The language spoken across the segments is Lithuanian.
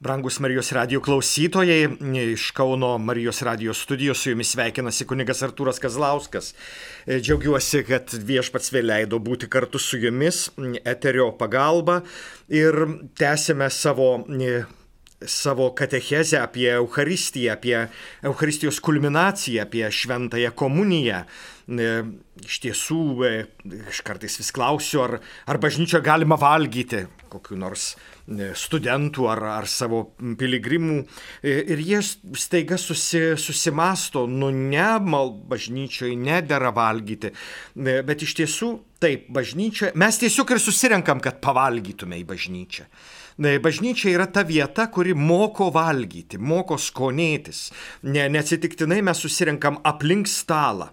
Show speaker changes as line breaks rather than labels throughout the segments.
Brangus Marijos radio klausytojai, iš Kauno Marijos radio studijos su jumis sveikinasi kunigas Artūras Kazlauskas. Džiaugiuosi, kad viešpats vėl leido būti kartu su jumis eterio pagalba ir tęsime savo savo katechezę apie Eucharistiją, apie Eucharistijos kulminaciją, apie šventąją komuniją. Iš tiesų, aš kartais vis klausiu, ar, ar bažnyčio galima valgyti kokiu nors studentų ar, ar savo piligrimų ir jie staiga susi, susimasto, nu ne, mal bažnyčioje nedėra valgyti, bet iš tiesų taip, bažnyčia, mes tiesiog ir susirenkam, kad pavalgytume į bažnyčią. Bažnyčia yra ta vieta, kuri moko valgyti, moko skonėtis. Ne, neatsitiktinai mes susirenkam aplink stalą.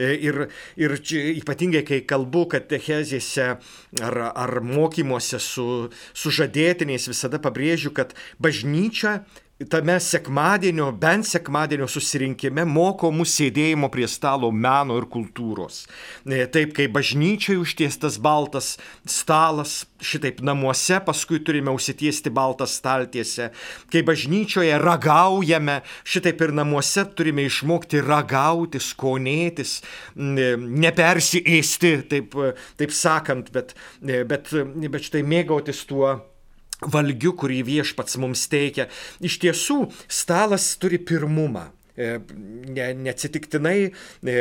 E, ir, ir ypatingai, kai kalbu katechezėse ar, ar mokymuose su, su žadėtiniais, visada pabrėžiu, kad bažnyčia tame sekmadienio, bent sekmadienio susirinkime moko mus sėdėjimo prie stalo meno ir kultūros. E, taip kaip bažnyčiai užtiestas baltas stalas, šitaip namuose paskui turime užsitiesti baltą staltiesę. Kai bažnyčioje ragaujame, šitaip ir namuose turime išmokti ragauti, skonėtis, e, nepersiėsti, taip, taip sakant, bet, e, bet, bet štai mėgautis tuo valgiu, kurį viešpats mums teikia. Iš tiesų, stalas turi pirmumą. E, ne, neatsitiktinai e,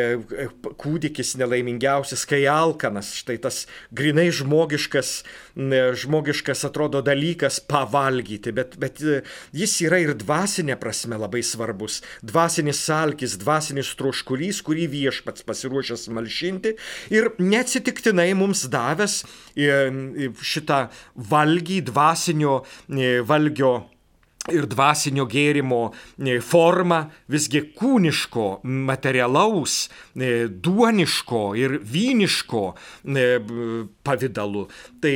kūdikis nelaimingiausias, kai alkanas, štai tas grinai žmogiškas, žmogiškas atrodo dalykas pavalgyti, bet, bet e, jis yra ir dvasinė prasme labai svarbus. Dvasinis salkis, dvasinis troškulys, kurį viešpats pasiruošęs malšinti ir neatsitiktinai mums davęs šitą valgį, dvasinio valgio ir dvasinio gėrimo e, forma visgi kūniško, materialaus, e, duoniško ir vyniško e, pavydalu. Tai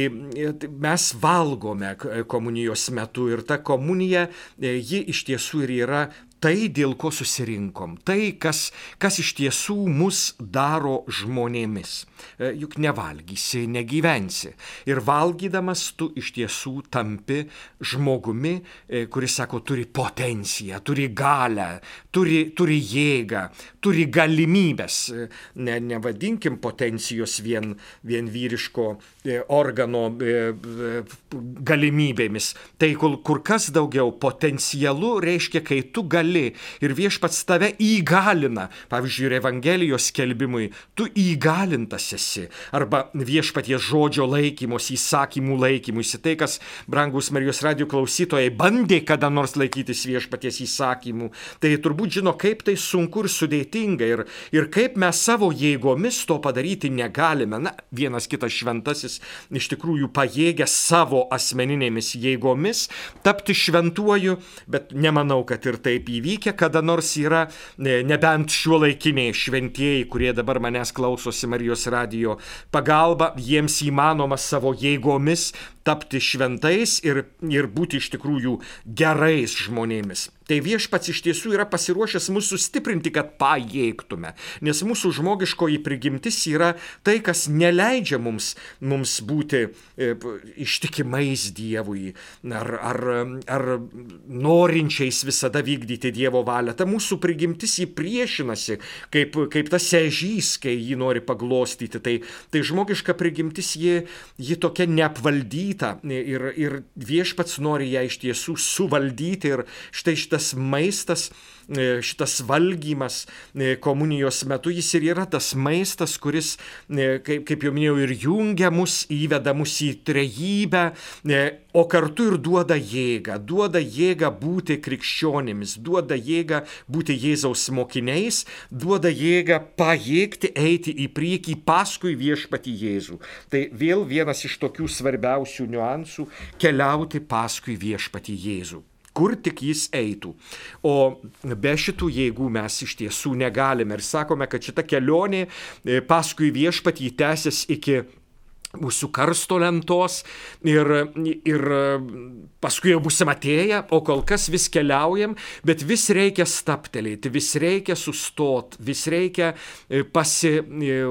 mes valgome komunijos metu ir ta komunija, ji iš tiesų ir yra tai, dėl ko susirinkom, tai, kas, kas iš tiesų mus daro žmonėmis. E, juk nevalgysi, negyvensi. Ir valgydamas tu iš tiesų tampi žmogumi, e, kuris, sako, turi potenciją, turi galę, turi, turi jėgą, turi galimybės. E, ne, nevadinkim potencijos vien, vien vyriško organo galimybėmis. Tai kur, kas daugiau potencialu reiškia, kai tu gali gali ir viešpats tave įgalina. Pavyzdžiui, ir Evangelijos skelbimui tu įgalintas esi. Arba viešpaties žodžio laikymos, įsakymų laikymuisi. Tai, kas, brangus Marijos radio klausytojai, bandė kada nors laikytis viešpaties įsakymų, tai turbūt žino, kaip tai sunku ir sudėtinga ir, ir kaip mes savo jėgomis to padaryti negalime. Na, vienas kitas šventasis iš tikrųjų pajėgia savo asmeninėmis jėgomis tapti šventuoju, bet nemanau, kad ir taip įvykę kada nors yra, e, nebent šiuo laikiniai šventieji, kurie dabar manęs klausosi Marijos radio pagalba, jiems įmanoma savo jėgomis tapti šventais ir, ir būti iš tikrųjų gerais žmonėmis. Tai viešpats iš tiesų yra pasiruošęs mūsų sustiprinti, kad pajėgtume. Nes mūsų žmogiškoji prigimtis yra tai, kas neleidžia mums, mums būti e, ištikimais Dievui ar, ar, ar norinčiais visada vykdyti Dievo valią. Ta mūsų prigimtis jį priešinasi, kaip, kaip tas ežys, kai jį nori paglostyti. Tai, tai žmogiška prigimtis ji, ji tokia neapvaldyta valdyta ir, ir viešpats nori ją iš tiesų suvaldyti ir štai šitas maistas, e, šitas valgymas e, komunijos metu, jis ir yra tas maistas, kuris, e, kaip, kaip jau minėjau, ir jungia mus, įveda mus į trejybę, o kartu ir duoda jėgą, duoda jėgą būti krikščionimis, duoda jėgą būti Jėzaus mokiniais, duoda jėgą pajėgti eiti į priekį paskui viešpati Jėzų. Tai vėl vienas iš tokių svarbiausių niuansų keliauti paskui viešpati Jėzų kur tik jis eitų. O be šitų jėgų mes iš tiesų negalime ir sakome, kad šita kelionė e, paskui viešpatį tęsis iki mūsų karsto lentos ir, ir paskui jau busim atėję, o kol kas vis keliaujam, bet vis reikia staptelėti, vis reikia sustot, vis reikia e, pasi, e,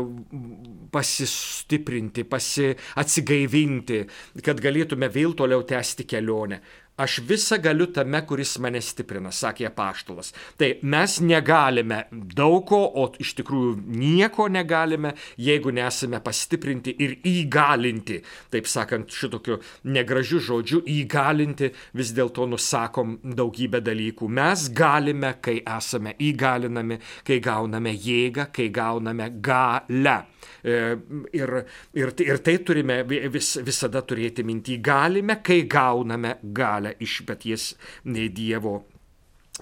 pasistiprinti, pasi atsigaivinti, kad galėtume vėl toliau tęsti kelionę. Aš visą galiu tame, kuris mane stiprina, sakė paštulas. Tai mes negalime daug ko, o iš tikrųjų nieko negalime, jeigu nesame pastiprinti ir įgalinti. Taip sakant, šitokiu negražiu žodžiu įgalinti vis dėlto nusakom daugybę dalykų. Mes galime, kai esame įgalinami, kai gauname jėgą, kai gauname galę. E, ir, ir, ir tai turime vis, visada turėti mintį. Galime, kai gauname galę iš paties Dievo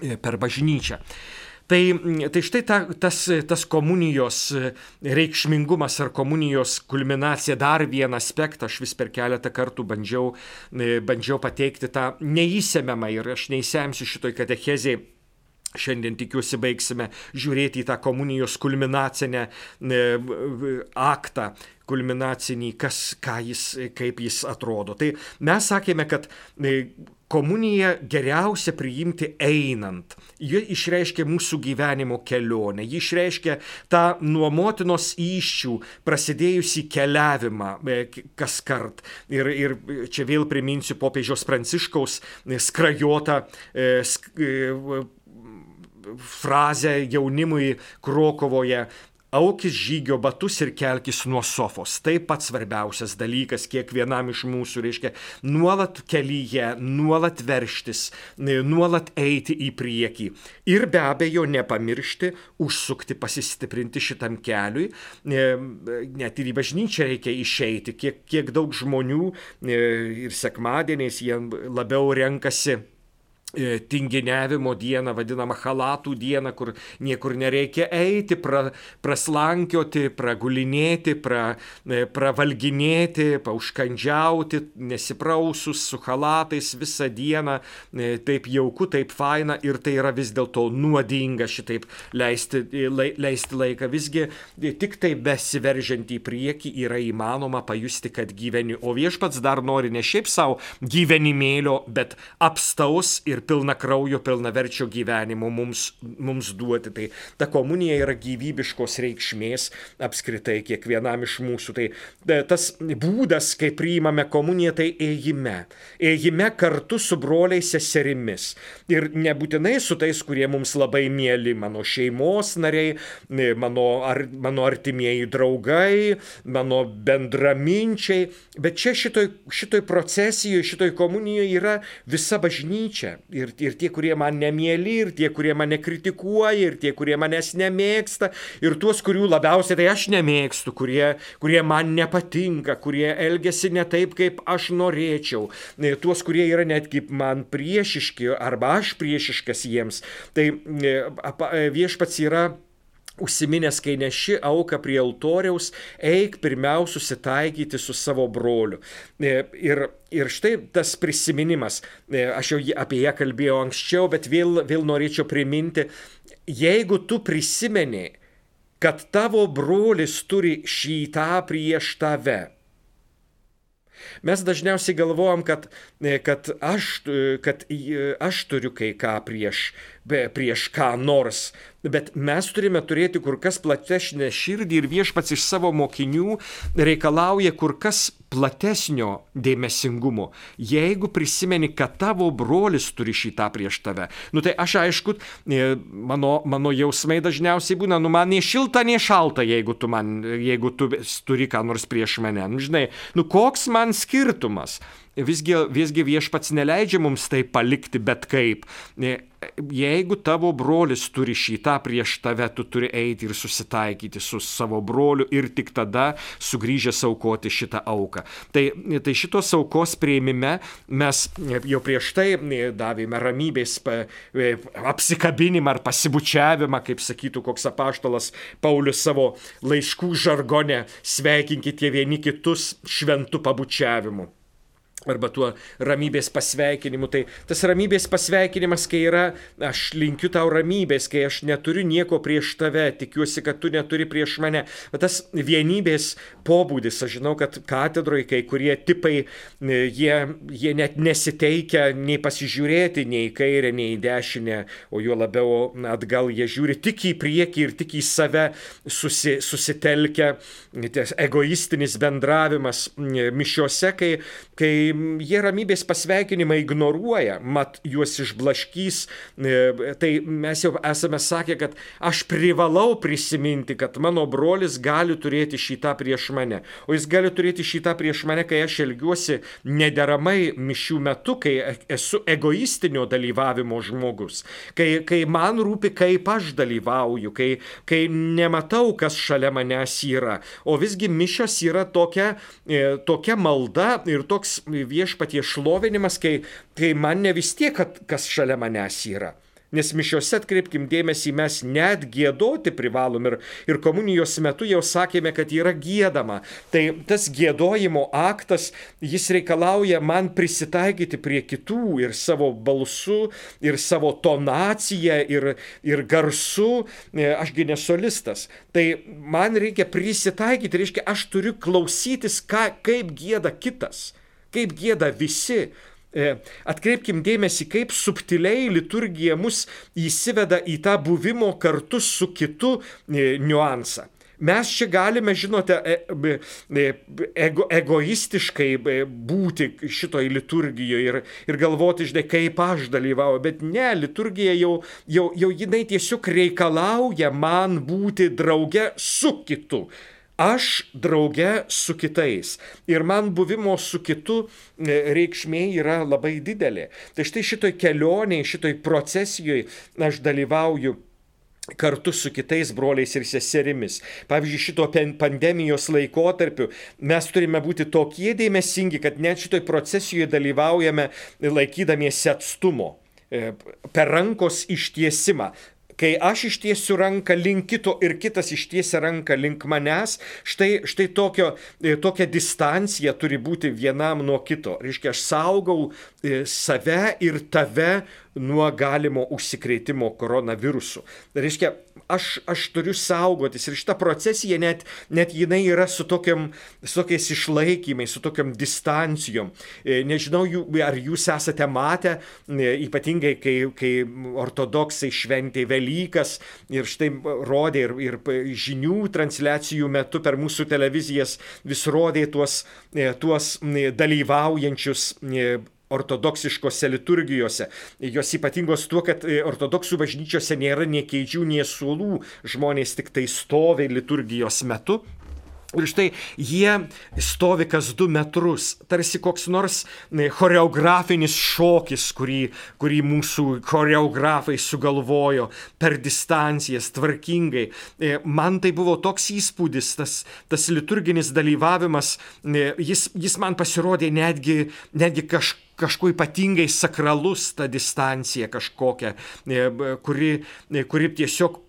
e, per bažnyčią. Tai, tai štai ta, tas, tas komunijos reikšmingumas ar komunijos kulminacija, dar vieną aspektą, aš vis per keletą kartų bandžiau, e, bandžiau pateikti tą neįsiemiamą ir aš neįsiemsiu šitoj katechezėje Šiandien tikiuosi baigsime žiūrėti į tą komunijos kulminacinę e, aktą, kulminacinį, kas, jis, kaip jis atrodo. Tai mes sakėme, kad e, komuniją geriausia priimti einant. Ji išreiškia mūsų gyvenimo kelionę, ji išreiškia tą nuo motinos iššių prasidėjusi keliavimą e, kas kart. Ir, ir čia vėl priminsiu popiežiaus pranciškaus skrajotą sk, frazę jaunimui Krokovoje aukis žygio batus ir kelkis nuo sofos. Tai pats svarbiausias dalykas kiekvienam iš mūsų, reiškia, nuolat kelyje, nuolat verštis, nuolat eiti į priekį. Ir be abejo nepamiršti, užsukti, pasistiprinti šitam keliui. Net ir į bažnyčią reikia išeiti, kiek, kiek daug žmonių ir sekmadieniais jie labiau renkasi E, tinginiavimo dieną, vadinamą halatų dieną, kur niekur nereikia eiti, pra, praslankioti, pragulinėti, pra, e, pravalginėti, pauškandžiauti, nesiprausus su halatais visą dieną, e, taip jauku, taip faina ir tai yra vis dėlto nuodinga šitaip leisti, leisti laiką. Visgi tik tai besiveržiant į priekį yra įmanoma pajusti, kad gyveni, o viešpats dar nori ne šiaip savo gyvenimėlio, bet apstaus ir pilna kraujo, pilna verčio gyvenimo mums, mums duoti. Tai ta komunija yra gyvybiškos reikšmės apskritai kiekvienam iš mūsų. Tai e, tas būdas, kai priimame komuniją, tai ėjime. Ėjime kartu su broliais seserimis. Ir nebūtinai su tais, kurie mums labai mėly, mano šeimos nariai, e, mano, ar, mano artimieji draugai, mano bendraminčiai. Bet čia šitoj, šitoj procesijoje, šitoj komunijoje yra visa bažnyčia ir, ir tie, kurie man nemėly, ir tie, kurie mane kritikuoja, ir tie, kurie manęs nemėgsta, ir tuos, kurių labiausiai tai aš nemėgstu, kurie, kurie man nepatinka, kurie elgesi ne taip, kaip aš norėčiau, e, tuos, kurie yra netgi man priešiški arba aš priešiškas jiems. Tai e, e, viešpats yra Užsiminęs, kai neši auką prie altoriaus, eik pirmiausia susitaikyti su savo broliu. E, ir, ir štai tas prisiminimas, e, aš jau apie ją kalbėjau anksčiau, bet vėl, vėl norėčiau priminti, jeigu tu prisimeni, kad tavo brolis turi šitą prieš tave, Mes dažniausiai galvojam, kad, e, kad, aš, kad aš turiu kai ką prieš, prieš ką nors, Bet mes turime turėti kur kas platesnę širdį ir viešpats iš savo mokinių reikalauja kur kas platesnio dėmesingumo. Jeigu prisimeni, kad tavo brolis turi šitą prieš tave, nu tai aš aišku, e, mano, mano jausmai dažniausiai būna, nu man nei šilta, nei šalta, jeigu tu, man, jeigu tu turi ką nors prieš mane. Nu, žinai, nu koks man skirtumas? Visgi, visgi viešpats neleidžia mums tai palikti bet kaip. E, jeigu tavo brolis turi šitą prieš tave, tu turi eiti ir susitaikyti su savo broliu ir tik tada sugrįžęs aukoti šitą auką. Tai, tai šitos aukos prieimime mes jau prieš tai davėme ramybės e, apsikabinimą ar pasibučiavimą, kaip sakytų koks apaštalas Paulius savo laiškų žargonę, sveikinkite vieni kitus šventų pabučiavimu arba tuo ramybės pasveikinimu. Tai tas ramybės pasveikinimas, kai yra, aš linkiu tau ramybės, kai aš neturiu nieko prieš tave, tikiuosi, kad tu neturi prieš mane. Bet tas vienybės pobūdis, aš žinau, kad katedroje kai kurie tipai, e, jie, jie net nesiteikia nei pasižiūrėti, nei į kairę, nei į dešinę, o juo labiau atgal jie žiūri tik į priekį ir tik į save susi, susitelkia. Tas egoistinis bendravimas mišiuose, kai, kai jie ramybės pasveikinimą ignoruoja, mat juos išblaškys, e, tai mes jau esame sakę, kad aš privalau prisiminti, kad mano brolis gali turėti šitą prieš mane, o jis gali turėti šitą prieš mane, kai aš elgiuosi nederamai mišių metu, kai esu egoistinio dalyvavimo žmogus, kai, kai man rūpi, kaip aš dalyvauju, kai, kai nematau, kas šalia manęs yra. O visgi mišas yra tokia, e, tokia malda ir toks viešpatie šlovinimas, kai, kai man ne vis tiek, kas šalia manęs yra. Nes mišiuose atkreipkim dėmesį, mes net gėdoti privalom ir, ir komunijos metu jau sakėme, kad yra gėdama. Tai tas gėdojimo aktas, jis reikalauja man prisitaikyti prie kitų ir savo balsu, ir savo tonaciją, ir, ir garsu. E, ašgi nesolistas. Tai man reikia prisitaikyti, reiškia, aš turiu klausytis, ką, kaip gėda kitas, kaip gėda visi E, atkreipkim dėmesį, kaip subtiliai liturgija mus įsiveda į tą buvimo kartu su kitu e, niuansą. Mes čia galime, žinote, e, ego, egoistiškai būti šitoj liturgijoje ir, ir galvoti, žinai, kaip aš dalyvauju, bet ne, liturgija jau, jau, jau jinai tiesiog reikalauja man būti drauge su kitu aš drauge su kitais. Ir man buvimo su kitu e, reikšmė yra labai didelė. Tai štai šitoj kelionėje, šitoj procesijoje aš dalyvauju kartu su kitais broliais ir seserimis. Pavyzdžiui, šito pandemijos laikotarpiu mes turime būti tokie dėmesingi, kad net šitoj procesijoje dalyvaujame laikydamiesi atstumo e, per rankos ištiesimą kai aš ištiesiu ranką link kito ir kitas ištiesia ranką link manęs, štai, štai tokio, e, tokia distancija turi būti vienam nuo kito. Reiškia, aš saugau e, save ir tave nuo galimo užsikrėtimo koronavirusu. Reiškia, aš, aš turiu saugotis ir šita procesija net, net jinai yra su, tokiam, su tokiais išlaikymais, su tokiam distancijom. E, nežinau, ar jūs esate matę, e, ypatingai kai, kai ortodoksai šventė Velykas ir štai rodė ir, ir žinių transliacijų metu per mūsų televizijas vis rodė tuos, e, tuos dalyvaujančius ortodoksiškose liturgijose. Jos ypatingos tuo, kad e, ortodoksų bažnyčiose nėra nie keidžių, nie suolų, žmonės tik tai stovi liturgijos metu. Ir štai jie stovi kas du metrus, tarsi koks nors e, choreografinis šokis, kurį, kurį mūsų choreografai sugalvojo per distancijas tvarkingai. E, man tai buvo toks įspūdis, tas, tas liturginis dalyvavimas, jis, jis man pasirodė netgi, netgi kažkaip kažkuo ypatingai sakralus ta distancija kažkokia, e, kuri, e, kuri tiesiog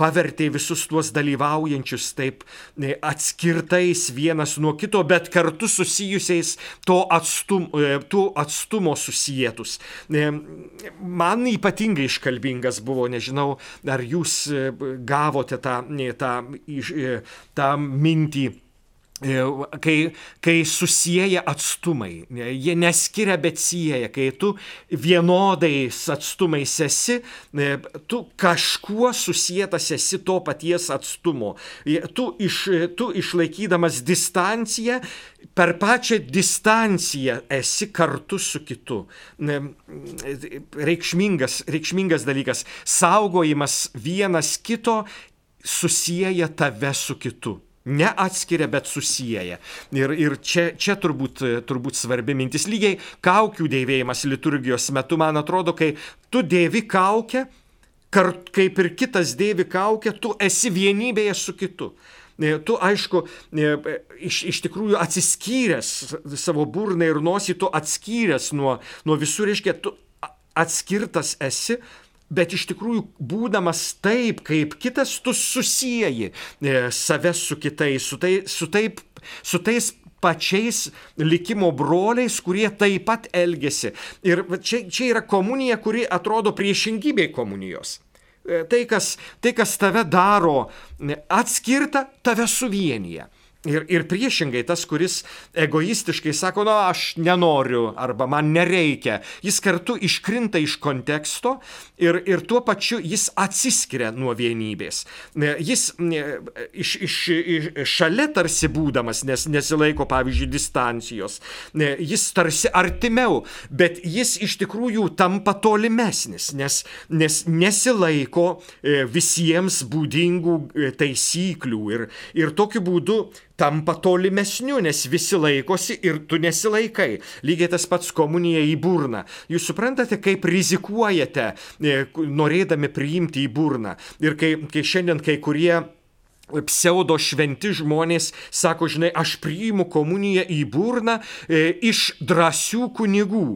pavertė visus tuos dalyvaujančius taip e, atskirtais vienas nuo kito, bet kartu susijusiais to atstum, atstumo susijėtus. Man ypatingai iškalbingas buvo, nežinau, ar jūs gavote tą, tą, tą mintį E, kai, kai susijęja atstumai, jie neskiria, bet sieja, kai tu vienodais atstumais esi, e, tu kažkuo susijęs esi to paties atstumo. E, tu, iš, tu išlaikydamas distanciją, per pačią distanciją esi kartu su kitu. Reikšmingas, reikšmingas dalykas. Saugojimas vienas kito susijęja tave su kitu. Neatskiria, bet susijęja. Ir, ir čia, čia turbūt, turbūt svarbi mintis. Lygiai kaukių dėvėjimas liturgijos metu, man atrodo, kai tu dėvi kaukę, kart, kaip ir kitas dėvi kaukę, tu esi vienybėje su kitu. E, tu, aišku, e, iš, iš tikrųjų atsiskyręs savo burną ir nosį, tu atskyręs nuo, nuo visų, reiškia, tu atskirtas esi, bet iš tikrųjų būdamas taip kaip kitas, tu susijęji e, save su kitais, su, tai, su, taip, su tais pačiais likimo broliais, kurie taip pat elgesi. Ir čia, čia yra komunija, kuri atrodo priešingybė komunijos. E, tai kas, tai, kas tave daro atskirta, tave suvienyje. Ir, ir priešingai, tas, kuris egoistiškai sako, na, aš nenoriu arba man nereikia, jis kartu iškrinta iš konteksto ir, ir tuo pačiu jis atsiskiria nuo vienybės. Jis iš, iš, iš, šalia tarsi būdamas, nes nesilaiko, pavyzdžiui, distancijos, jis tarsi artimiau, bet jis iš tikrųjų tampa tolimesnis, nes, nes nesilaiko e, visiems būdingų e, taisyklių. Ir, ir tokiu būdu tampa tolimesniu, nes visi laikosi ir tu nesilaikai. Lygiai tas pats komunija į burną. Jūs suprantate, kaip rizikuojate, e, norėdami priimti į burną. Ir kai, kai šiandien kai kurie pseudo šventi žmonės sako, žinai, aš priimu komuniją į burną e, iš drąsių kunigų.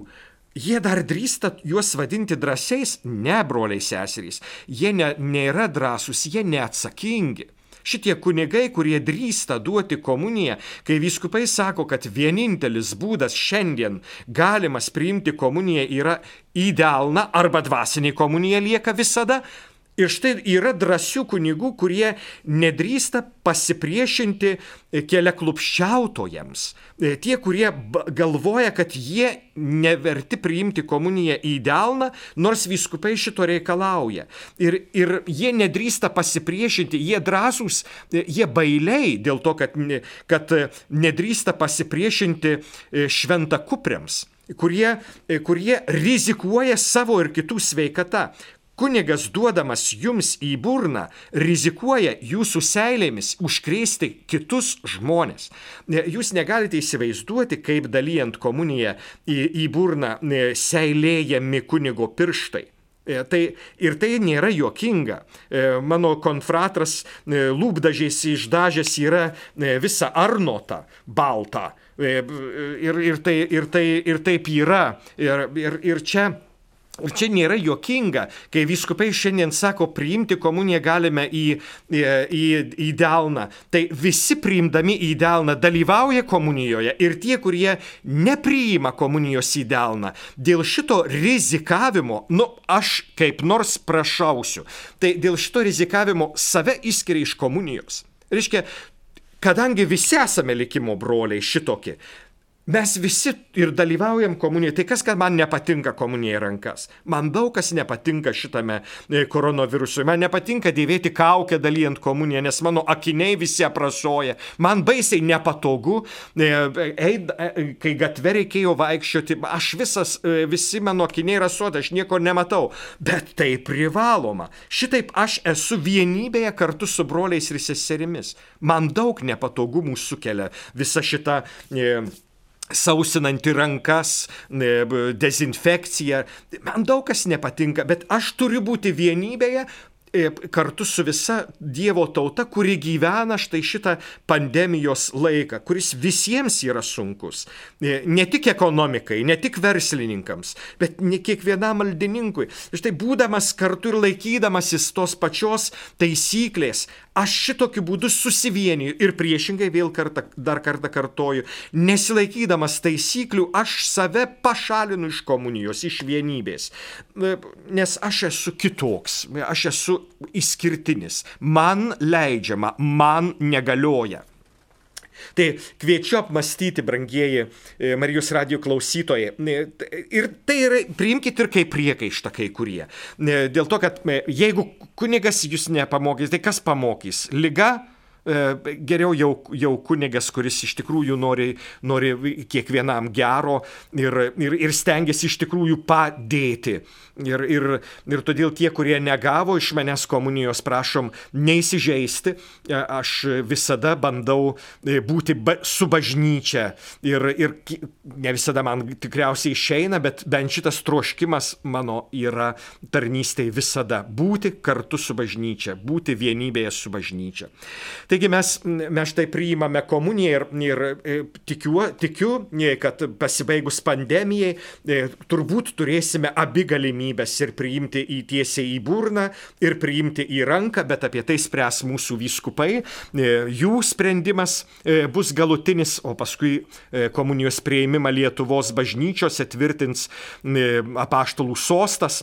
Jie dar drįsta juos vadinti drąsiais, ne broliai seserys. Jie ne, nėra drąsūs, jie neatsakingi. Šitie kunigai, kurie drįsta duoti komuniją, kai vyskupai sako, kad vienintelis būdas šiandien galimas priimti komuniją yra į delną arba dvasinė komunija lieka visada, Ir štai yra drąsių kunigų, kurie nedrįsta pasipriešinti e, keliaklupščiautojams. E, tie, kurie galvoja, kad jie neverti priimti komuniją į delną, nors viskupai šito reikalauja. Ir, ir jie nedrįsta pasipriešinti, jie drąsūs, e, jie bailiai dėl to, kad, kad nedrįsta pasipriešinti šventakupriams kurie, kurie rizikuoja savo ir kitų sveikata, Kunigas duodamas jums į burną rizikuoja jūsų seilėmis užkrėsti kitus žmonės. Jūs negalite įsivaizduoti, kaip dalyjant komuniją į, į burną seilėjami kunigo pirštai. E, tai, ir tai nėra juokinga. E, mano konfratras e, lūpdažiais išdažęs yra visą arnotą baltą. Ir, ir, tai, ir, tai, ir taip yra. Ir, ir, ir čia Ir čia nėra juokinga, kai viskupai šiandien sako, priimti komuniją galime į, į, į, į delną. Tai visi priimdami į delną dalyvauja komunijoje ir tie, kurie nepriima komunijos į delną, dėl šito rizikavimo, nu, aš kaip nors prašausiu, tai dėl šito rizikavimo save išskiria iš komunijos. Reiškia, kadangi visi esame likimo broliai šitokie, Mes visi ir dalyvaujam komunijoje. Tai kas, kad man nepatinka komunija rankas? Man daug kas nepatinka šitame e, koronavirusui. Man nepatinka dėvėti kaukę dalyjant komuniją, nes mano akiniai visi aprasoja. Man baisiai nepatogu, e, eid, e, kai gatve reikėjo vaikščioti, aš visas, visi mano akiniai rasuota, aš nieko nematau. Bet tai privaloma. Šitaip aš esu vienybėje kartu su broliais ir seserimis. Man daug nepatogumų sukelia visa šita... E, sausinanti rankas, dezinfekcija. Man daug kas nepatinka, bet aš turiu būti vienybėje E, kartu su visa Dievo tauta, kuri gyvena štai šitą pandemijos laiką, kuris visiems yra sunkus. E, ne tik ekonomikai, ne tik verslininkams, bet ne kiekvienam maldininkui. Štai būdamas kartu ir laikydamasis tos pačios taisyklės, aš šitokiu būdu susivieniju ir priešingai vėl kartą, dar kartą kartoju, nesilaikydamas taisyklių, aš save pašalinu iš komunijos, iš vienybės. E, nes aš esu kitoks, aš esu išskirtinis. Man leidžiama, man negalioja. Tai kviečiu apmastyti, brangieji e, Marijos radio klausytojai. E, ir tai yra, priimkite ir kaip priekaištą kai kurie. E, dėl to, kad jeigu kunigas jūs nepamokys, tai kas pamokys? Liga? Geriau jau, jau kunigas, kuris iš tikrųjų nori, nori kiekvienam gero ir, ir, ir stengiasi iš tikrųjų padėti. Ir, ir, ir todėl tie, kurie negavo iš manęs komunijos, prašom neįsižeisti. E, aš visada bandau e, būti ba su bažnyčia. Ir, ir ne visada man tikriausiai išeina, bet bent šitas troškimas mano yra tarnystėje visada. Būti kartu su bažnyčia, būti vienybėje su bažnyčia. Taigi mes, mes štai priimame komuniją ir, ir e, tikiu, tikiu, kad pasibaigus pandemijai turbūt turėsime abi galimybės ir priimti į tiesiai į burną, ir priimti į ranką, bet apie tai spręs mūsų vyskupai. E, jų sprendimas e, bus galutinis, o paskui e, komunijos prieimimą Lietuvos bažnyčiose tvirtins apaštalų sostas.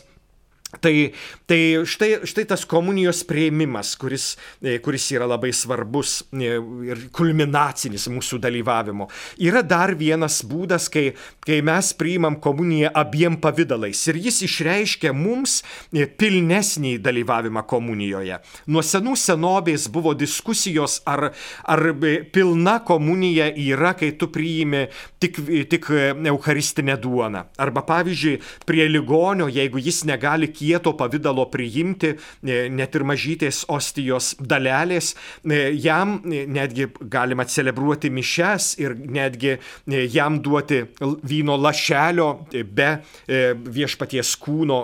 Tai, tai štai, štai tas komunijos prieimimas, kuris, e, kuris yra labai svarbus e, ir kulminacinis mūsų dalyvavimo. Yra dar vienas būdas, kai, kai mes priimam komuniją abiem pavydalais ir jis išreiškia mums e, pilnesnį dalyvavimą komunijoje. Nuo senų senovės buvo diskusijos, ar, ar pilna komunija yra, kai tu priimi tik, tik eucharistinę duoną. Arba pavyzdžiui, prie ligonio, jeigu jis negali kieto pavydalo priimti, e, net ir mažytės ostijos dalelės, e, jam e, netgi galima celebruoti mišes ir netgi jam duoti vyno lašelio be viešpaties kūno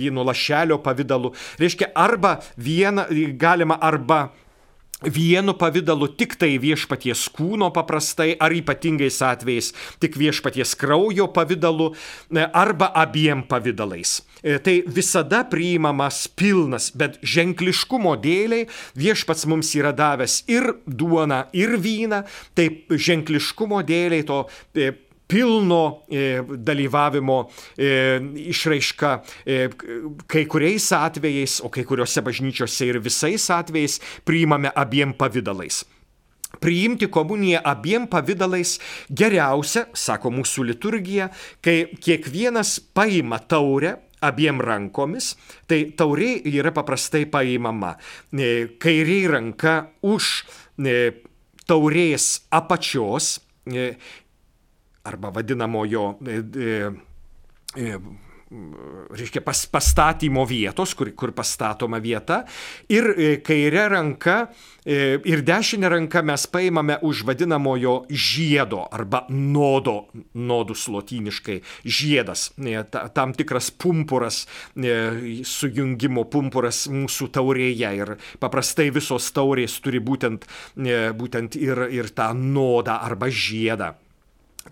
vyno lašelio pavydalu. Reiškia, arba vieną galima arba vienu pavydalu tik tai viešpaties kūno paprastai, ar ypatingais atvejais tik viešpaties kraujo pavydalu, e, arba abiem pavydalais. E, tai visada priimamas pilnas, bet ženkliškumo dėliai viešpats mums yra davęs ir duoną, ir vyną, tai ženkliškumo dėliai to e, pilno e, dalyvavimo e, išraiška e, kai kuriais atvejais, o kai kuriuose bažnyčiose ir visais atvejais priimame abiem pavydalais. Priimti komuniją abiem pavydalais geriausia, sako mūsų liturgija, kai kiekvienas paima taurę abiem rankomis, tai taurė yra paprastai paimama. Kairiai ranka už taurės apačios arba vadinamojo e, e, e, reiškia pas, pastatymo vietos, kur, kur pastatoma vieta. Ir kairė ranka ir dešinė ranka mes paimame už vadinamojo žiedo arba nodo, nodus lotyniškai, žiedas, tam tikras pumpuras, sujungimo pumpuras mūsų taurėje. Ir paprastai visos taurės turi būtent, būtent ir, ir tą nodą arba žiedą.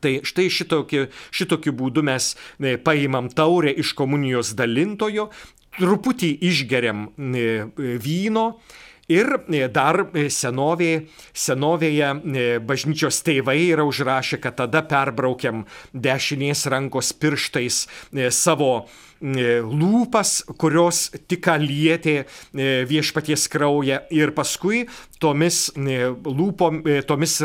Tai štai šitokiu, šitokiu būdu mes e, paimam taurę iš komunijos dalintojo, truputį išgeriam e, vyno ir e, dar senovėje, senovėje bažnyčios tėvai yra užrašę, kad tada perbraukiam dešinės rankos pirštais savo E, lūpas, kurios tik lietė e, viešpaties kraują ir paskui tomis e, lūpom, tomis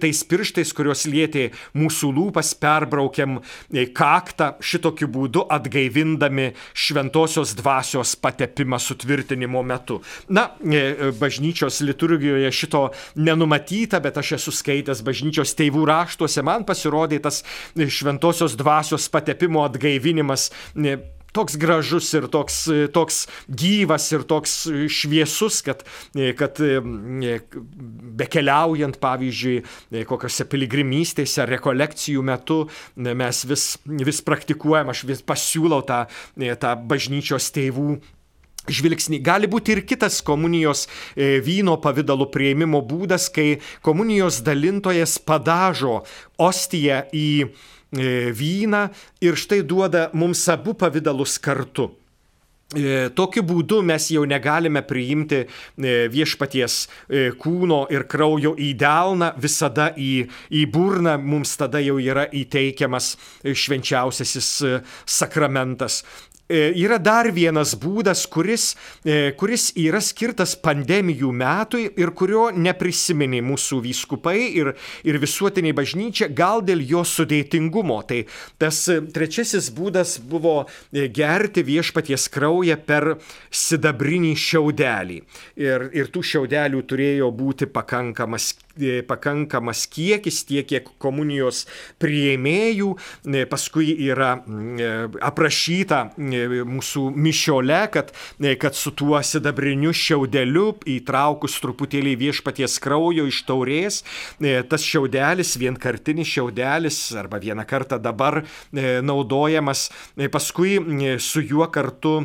tais pirštais, kurios lietė mūsų lūpas, perbraukiam kaktą šitokiu būdu atgaivindami šventosios dvasios patepimą sutvirtinimo metu. Na, bažnyčios liturgijoje šito nenumatyta, bet aš esu skaitęs bažnyčios tėvų raštuose, man pasirodė tas šventosios dvasios patepimo atgaivinimas toks gražus ir toks, toks gyvas ir toks šviesus, kad, kad bekeliaujant, pavyzdžiui, kokiose piligrimystėse rekolekcijų metu mes vis, vis praktikuojam, aš vis pasiūlau tą, tą bažnyčios tėvų žvilgsnį. Gali būti ir kitas komunijos vyno pavydalo prieimimo būdas, kai komunijos dalintojas padažo ostiją į E, vyną ir štai duoda mums abu pavydalus kartu. E, tokiu būdu mes jau negalime priimti e, viešpaties kūno ir kraujo į delną, visada į, į burną mums tada jau yra įteikiamas švenčiausiasis sakramentas. E, yra dar vienas būdas, kuris, e, kuris yra skirtas pandemijų metui ir kurio neprisiminė mūsų vyskupai ir, ir visuotiniai bažnyčia, gal dėl jo sudėtingumo. Tai tas trečiasis būdas buvo e, gerti viešpaties kraują per sidabrinį šiaudelį. Ir, ir tų šiaudelių turėjo būti pakankamas pakankamas kiekis, tiek kiek komunijos prieimėjų, e, paskui yra e, aprašyta mūsų mišiole, kad, kad su tuo sidabriniu šiaudeliu įtraukus truputėlį viešpaties kraujo iš taurės, tas šiaudelis, vienkartinis šiaudelis arba vieną kartą dabar naudojamas, paskui su juo kartu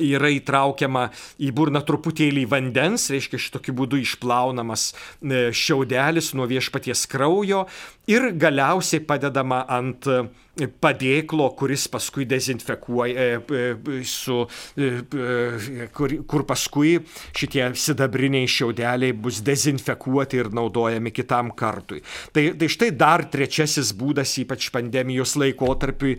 yra įtraukiama į burną truputėlį vandens, reiškia šitokiu būdu išplaunamas e, šiaudelis nuo viešpaties kraujo ir galiausiai padedama ant, padėklo, kuris paskui dezinfekuoja, su, kur, kur paskui šitie sidabriniai šiaudeliai bus dezinfekuoti ir naudojami kitam kartui. Tai, tai štai dar trečiasis būdas, ypač pandemijos laikotarpiui,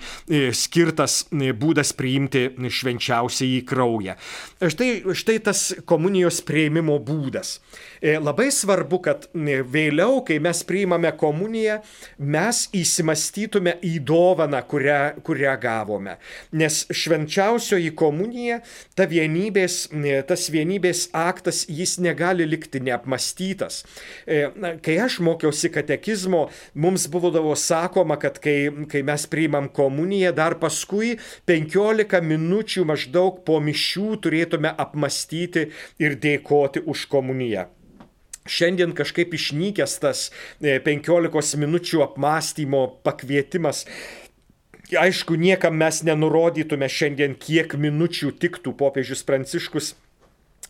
skirtas būdas priimti švenčiausiai į kraują. Štai, štai tas komunijos prieimimo būdas. Labai svarbu, kad vėliau, kai mes priimame komuniją, mes įsimastytume į dovaną, kurią, kurią gavome. Nes švenčiausioji komunija, ta vienybės, tas vienybės aktas, jis negali likti neapmastytas. Kai aš mokiausi katekizmo, mums būdavo sakoma, kad kai, kai mes priimam komuniją, dar paskui 15 minučių maždaug po mišių turėtume apmastyti ir dėkoti už komuniją. Šiandien kažkaip išnykęs tas 15 e, minučių apmąstymo pakvietimas. Aišku, niekam mes nenurodytume šiandien, kiek minučių tiktų popiežius Pranciškus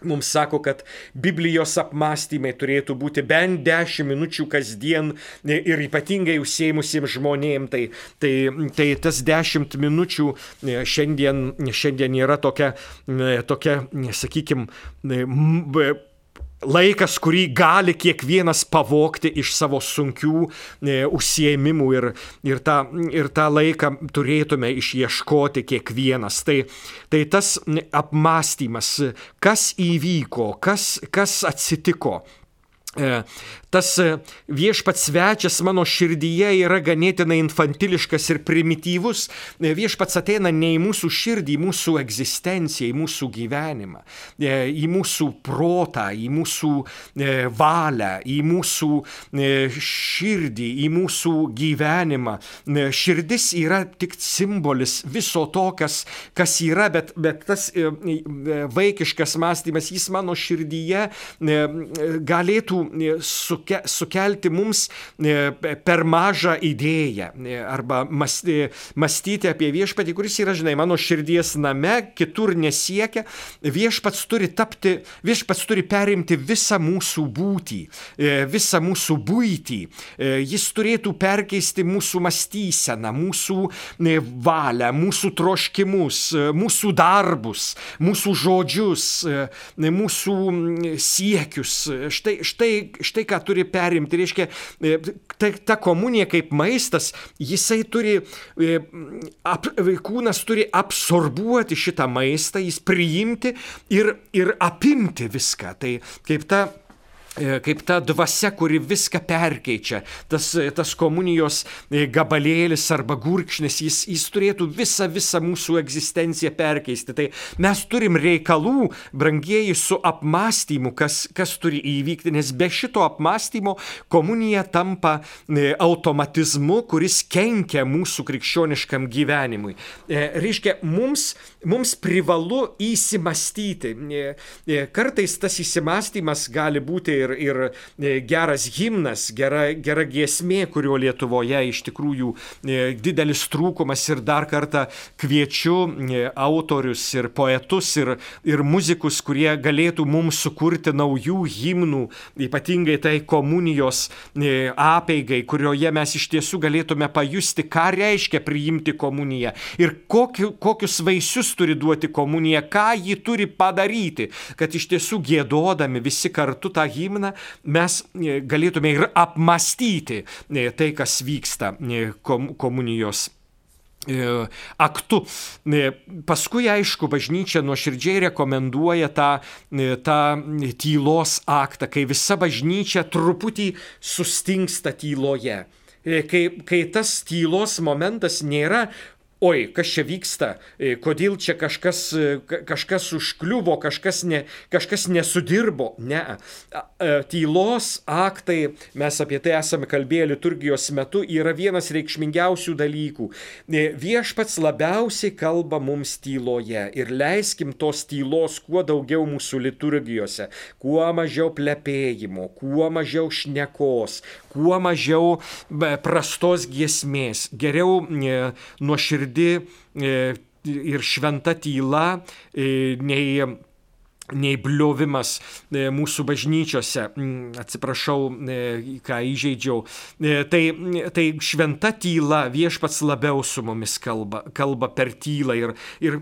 mums sako, kad Biblijos apmąstymai turėtų būti bent 10 minučių kasdien e, ir ypatingai užsiemusiems žmonėms. Tai, tai, tai tas 10 minučių e, šiandien, šiandien yra tokia, tokia sakykime, laikas, kurį gali kiekvienas pavokti iš savo sunkių e, užsiemimų ir, ir, tą, ir tą laiką turėtume išieškoti kiekvienas. Tai, tai tas apmąstymas, kas įvyko, kas, kas atsitiko. E, tas e, viešpats svečias mano širdyje yra ganėtinai infantiliškas ir primityvus. E, viešpats ateina ne į mūsų širdį, į mūsų egzistenciją, į mūsų gyvenimą, į mūsų protą, į mūsų valią, į mūsų širdį, į mūsų gyvenimą. Širdis yra tik simbolis viso to, kas, kas yra, bet, bet tas vaikiškas mąstymas, jis mano širdyje galėtų suke, sukelti mums e, per mažą idėją e, arba mąstyti apie viešpatį, kuris yra, žinai, mano širdies name, kitur nesiekia. Viešpats turi tapti, viešpats turi perimti visą mūsų būtį, e, visą mūsų būtį. Jis turėtų perkeisti mūsų mąstyseną, mūsų valią, mūsų troškimus, mūsų darbus, mūsų žodžius, mūsų siekius. Štai, štai štai ką turi perimti. Reiškia, e, ta, ta komunija kaip maistas, jisai turi, e, ap, kūnas turi absorbuoti šitą maistą, jis priimti ir, ir apimti viską. Tai kaip ta kaip ta dvasia, kuri viską perkeičia, tas, e, tas komunijos e, gabalėlis arba gurkšnis, jis, jis turėtų visą, visą mūsų egzistenciją perkeisti. Tai mes turim reikalų, brangieji, su apmąstymu, kas, kas turi įvykti, nes be šito apmąstymo komunija tampa automatizmu, kuris kenkia mūsų krikščioniškam gyvenimui. Reiškia, mums, mums privalu įsimastyti. Kartais tas įsimastymas gali būti ir ir, e, geras himnas, gera, gera giesmė, kurio Lietuvoje iš tikrųjų e, didelis trūkumas ir dar kartą kviečiu e, autorius ir poetus ir, ir muzikus, kurie galėtų mums sukurti naujų himnų, ypatingai tai komunijos apeigai, kurioje mes iš tiesų galėtume pajusti, ką reiškia priimti komuniją ir kokiu, kokius vaisius turi duoti komunija, ką ji turi padaryti, kad iš tiesų gėdodami visi kartu tą himną himną, mes e, galėtume ir apmastyti e, tai, kas vyksta e, komunijos aktu. Paskui, aišku, bažnyčia nuoširdžiai rekomenduoja tą, tą tylos aktą, kai visa bažnyčia truputį sustingsta tyloje. Kai, kai tas tylos momentas nėra oi, kas čia vyksta, e, kodėl čia kažkas, e, kažkas užkliuvo, kažkas, ne, kažkas nesudirbo. Ne. E, tylos aktai, mes apie tai esame kalbėję liturgijos metu, yra vienas reikšmingiausių dalykų. Viešpats labiausiai kalba mums tyloje ir leiskim tos tylos kuo daugiau mūsų liturgijose, kuo mažiau plepėjimo, kuo mažiau šnekos, kuo mažiau prastos giesmės, geriau nuoširdžiai nuoširdi e, ir šventa tyla, e, nei nei bliovimas e, mūsų bažnyčiose. Mm, atsiprašau, ką įžeidžiau. Tai, tai šventa tyla viešpats labiau su mumis kalba, kalba per tylą ir, ir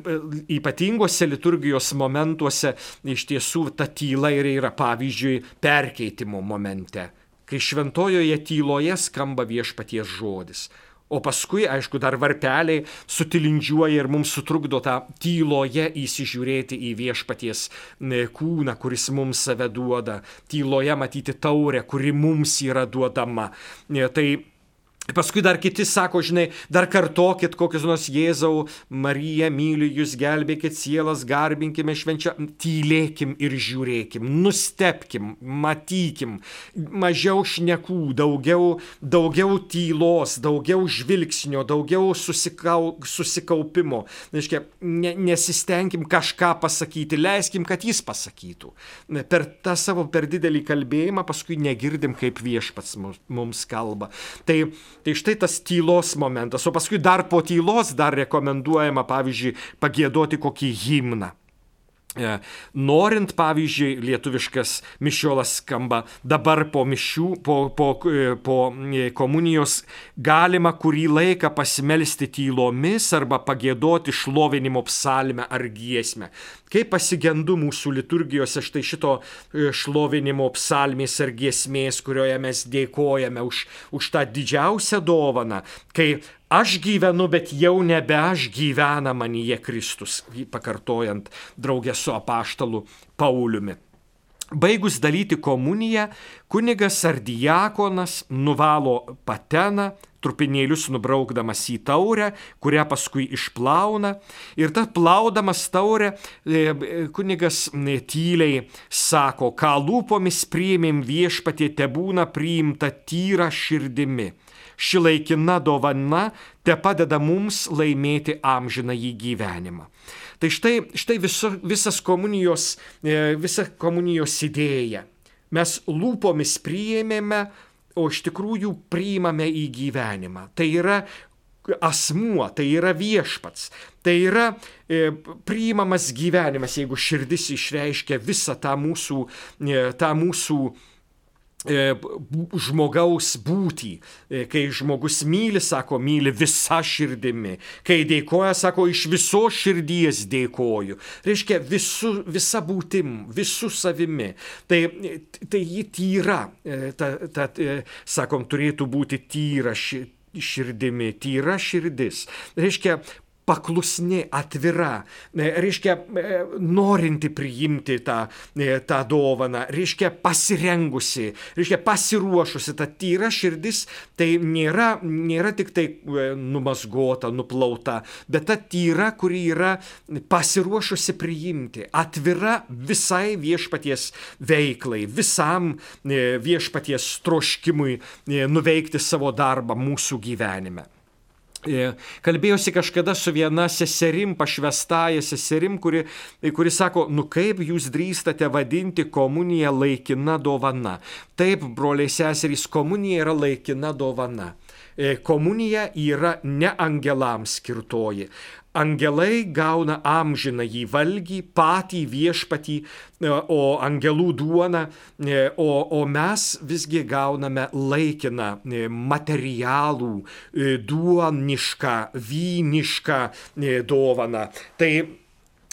ypatingose liturgijos momentuose iš tiesų ta tyla ir yra pavyzdžiui perkeitimo momente, kai šventojoje tyloje skamba viešpaties žodis. O paskui, aišku, dar varpeliai sutilindžiuoja ir mums sutrukdo tą tyloje įsižiūrėti į viešpaties kūną, kuris mums save duoda, tyloje matyti taurę, kuri mums yra duodama. Tai Paskui dar kiti sako, žinai, dar kartokit kokius nors Jėzau, Marija, myliu jūs, gelbėkit sielas, garbinkime švenčia, tylėkim ir žiūrėkim, nustepkim, matykim, mažiau šnekų, daugiau, daugiau tylos, daugiau žvilgsnio, daugiau susikau, susikaupimo. Reiškia, ne, nesistengim kažką pasakyti, leiskim, kad jis pasakytų. Per tą savo per didelį kalbėjimą paskui negirdim, kaip viešpats mums kalba. Tai Tai štai tas tylos momentas, o paskui dar po tylos dar rekomenduojama, pavyzdžiui, pagėdoti kokį himną. E, norint, pavyzdžiui, lietuviškas mišiolas skamba dabar po mišių, po, po, e, po e, komunijos galima kurį laiką pasimelsti tylomis arba pagėdoti šlovinimo psalmę ar giesmę. Kaip pasigendu mūsų liturgijose štai šito šlovinimo psalmės ar giesmės, kurioje mes dėkojame už, už tą didžiausią dovaną, kai aš gyvenu, bet jau nebe aš gyvena manyje Kristus, pakartojant draugę su apaštalu Pauliumi. Baigus dalyti komuniją, kunigas ar diakonas nuvalo pateną, trupinėlius nubraukdamas į taurę, kurią paskui išplauna. Ir tą plaudamas taurę e, kunigas e, tyliai sako, ką lūpomis priimėm viešpatie te būna priimta tyra širdimi. Ši laikina dovana te padeda mums laimėti amžiną į gyvenimą. Tai štai, štai viso, visas komunijos, e, visa komunijos idėja. Mes lūpomis priėmėme o iš tikrųjų priimame į gyvenimą. Tai yra asmuo, tai yra viešpats, tai yra e, priimamas gyvenimas, jeigu širdis išreiškia visą tą mūsų, e, tą mūsų žmogaus būtį. E, kai žmogus myli, sako, myli visa širdimi. Kai dėkoja, sako, iš visos širdies dėkoju. Reiškia, visu, visa būtim, visų savimi. Tai, tai ji tyra, e, ta, ta, sakom, turėtų būti tyra širdimi, tyra širdis. Reiškia, paklusni, atvira, e, reiškia e, norinti priimti tą, e, tą dovaną, reiškia pasirengusi, reiškia pasiruošusi, ta tyra širdis tai nėra, nėra tik tai numasgota, nuplauta, bet ta tyra, kuri yra pasiruošusi priimti, atvira visai viešpaties veiklai, visam viešpaties troškimui nuveikti savo darbą mūsų gyvenime. E, kalbėjosi kažkada su viena seserim, pašvestąją seserim, kuri, kuri sako, nu kaip jūs drįstate vadinti komuniją laikina dovana. Taip, broliai seserys, komunija yra laikina dovana. E, komunija yra ne angelams skirtoji angelai gauna amžiną jį valgį, patį viešpatį, e, o angelų duona, e, o, o mes visgi gauname laikiną materialų, duonišką, vynišką dovaną. Tai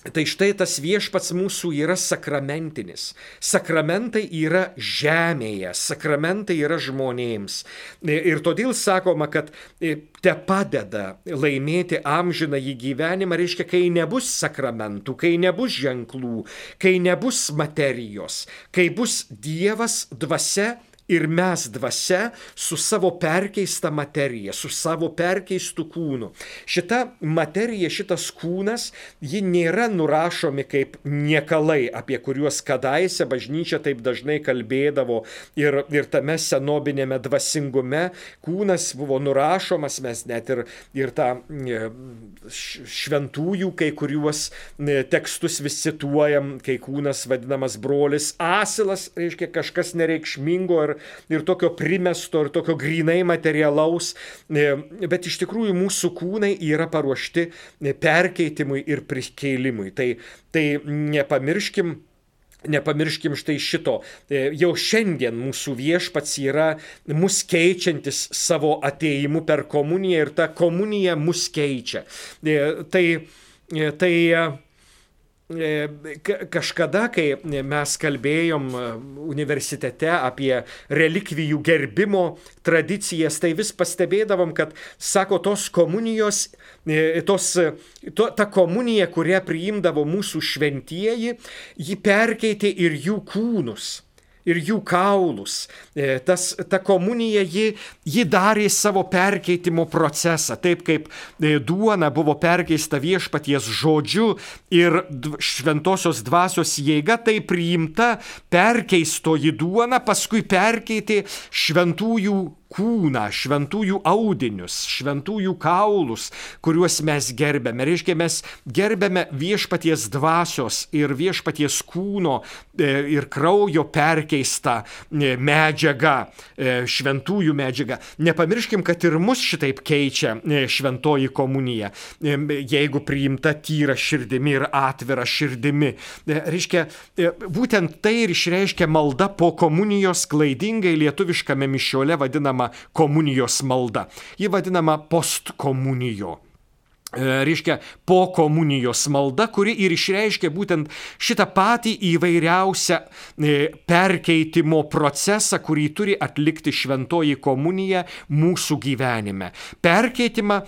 Tai štai tas viešpats mūsų yra sakramentinis. Sakramentai yra žemėje, sakramentai yra žmonėms. Ir todėl sakoma, kad te padeda laimėti amžiną į gyvenimą, reiškia, kai nebus sakramentų, kai nebus ženklų, kai nebus materijos, kai bus Dievas dvasia Ir mes dvasia su savo perkeista materija, su savo perkeistu kūnu. Šita materija, šitas kūnas, ji nėra nurašomi kaip niekalai, apie kuriuos kadaise bažnyčia taip dažnai kalbėdavo ir, ir tame senobinėme dvasingume kūnas buvo nurašomas, mes net ir, ir tą e, šventųjų kai kuriuos e, tekstus vis cituojam, kai kūnas vadinamas brolis asilas, reiškia kažkas nereikšmingo ir ir, ir tokio primesto, ir tokio grinai materialaus, e, bet iš tikrųjų mūsų kūnai yra paruošti e, perkeitimui ir prikeilimui. Tai, tai nepamirškim, Nepamirškim štai šito. E, jau šiandien mūsų viešpats yra mus keičiantis savo ateimu per komuniją ir ta komunija mus keičia. Tai, tai kažkada, kai mes kalbėjom e, universitete apie relikvijų gerbimo tradicijas, tai vis pastebėdavom, kad, sako, tos komunijos, e, tos, to, ta komunija, kurią priimdavo mūsų šventieji, ji perkeitė ir jų kūnus ir jų kaulus. E, tas, ta komunija, ji, ji darė savo perkeitimo procesą, taip kaip e, duona buvo perkeista viešpaties žodžiu ir šventosios dvasios jėga, tai priimta perkeistoji duona, paskui perkeitė šventųjų kūną, šventųjų audinius, šventųjų kaulus, kuriuos mes gerbėme. Reiškia, mes gerbėme viešpaties dvasios ir viešpaties kūno e, ir kraujo perkeistą e, medžiagą, e, šventųjų medžiagą. Nepamirškim, kad ir mus šitaip keičia šventoji komunija, jeigu priimta tyra širdimi ir atvira širdimi. Reiškia, būtent tai ir išreiškia malda po komunijos klaidingai lietuviškame mišiole vadinama vadinama komunijos malda. Ji vadinama postkomunijo. E, reiškia po komunijos malda, kuri ir išreiškia būtent šitą patį įvairiausią e, perkeitimo procesą, kurį turi atlikti šventoji komunija mūsų gyvenime. Perkeitimą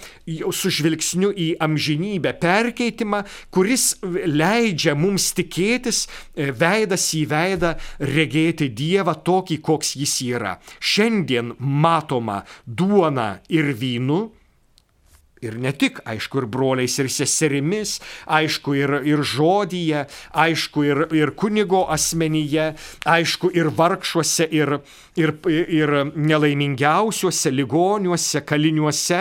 su žvilgsniu į amžinybę, perkeitimą, kuris leidžia mums tikėtis e, veidas į veidą regėti Dievą tokį, koks jis yra. Šiandien matoma duona ir vynu, Ir ne tik, aišku, ir broliais ir seserimis, aišku, ir, ir žodyje, aišku, ir, ir kunigo asmenyje, aišku, ir vargšuose, ir, ir, ir nelaimingiausiuose, ligoniuose, kaliniuose.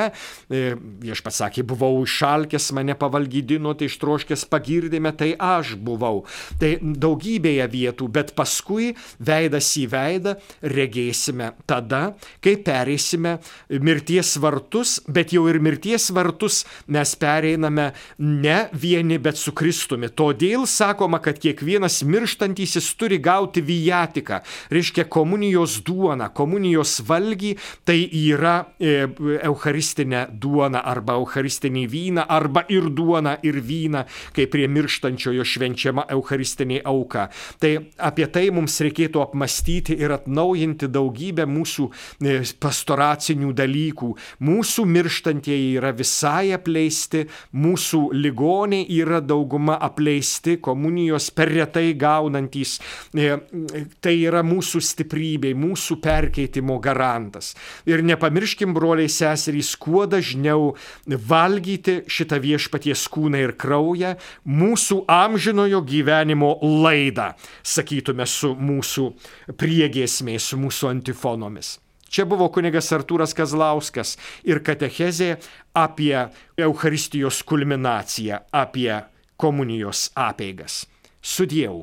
E, viešpats sakė, buvau išalkęs, mane pavalgydino, tai ištroškęs pagirdėme, tai aš buvau. Tai daugybėje vietų, bet paskui veidas į veidą regėsime tada, kai pereisime mirties vartus, bet jau ir mirties vartus mes pereiname ne vieni, bet su Kristumi. Todėl sakoma, kad kiekvienas mirštantysis turi gauti vyjatiką, reiškia komunijos duoną, komunijos valgį, tai yra e, eucharistinė duona arba eucharistinį vyną, arba ir duona, ir vyną, kai prie mirštančiojo švenčiama eucharistinė auka. Tai apie tai mums reikėtų apmastyti ir atnaujinti daugybę mūsų e, pastoracinių dalykų. Mūsų mirštantieji yra visai apleisti, mūsų ligoniai yra dauguma apleisti, komunijos per retai gaunantys. E, tai yra mūsų stiprybė, mūsų perkeitimo garantas. Ir nepamirškim, broliai seserys, kuo dažniau valgyti šitą viešpaties kūną ir kraują, mūsų amžinojo gyvenimo laidą, sakytume, su mūsų priegėsmiais, su mūsų antifonomis. Čia buvo kunigas Artūras Kazlauskas ir katechezė apie Euharistijos kulminaciją, apie komunijos apeigas. Sudėjau.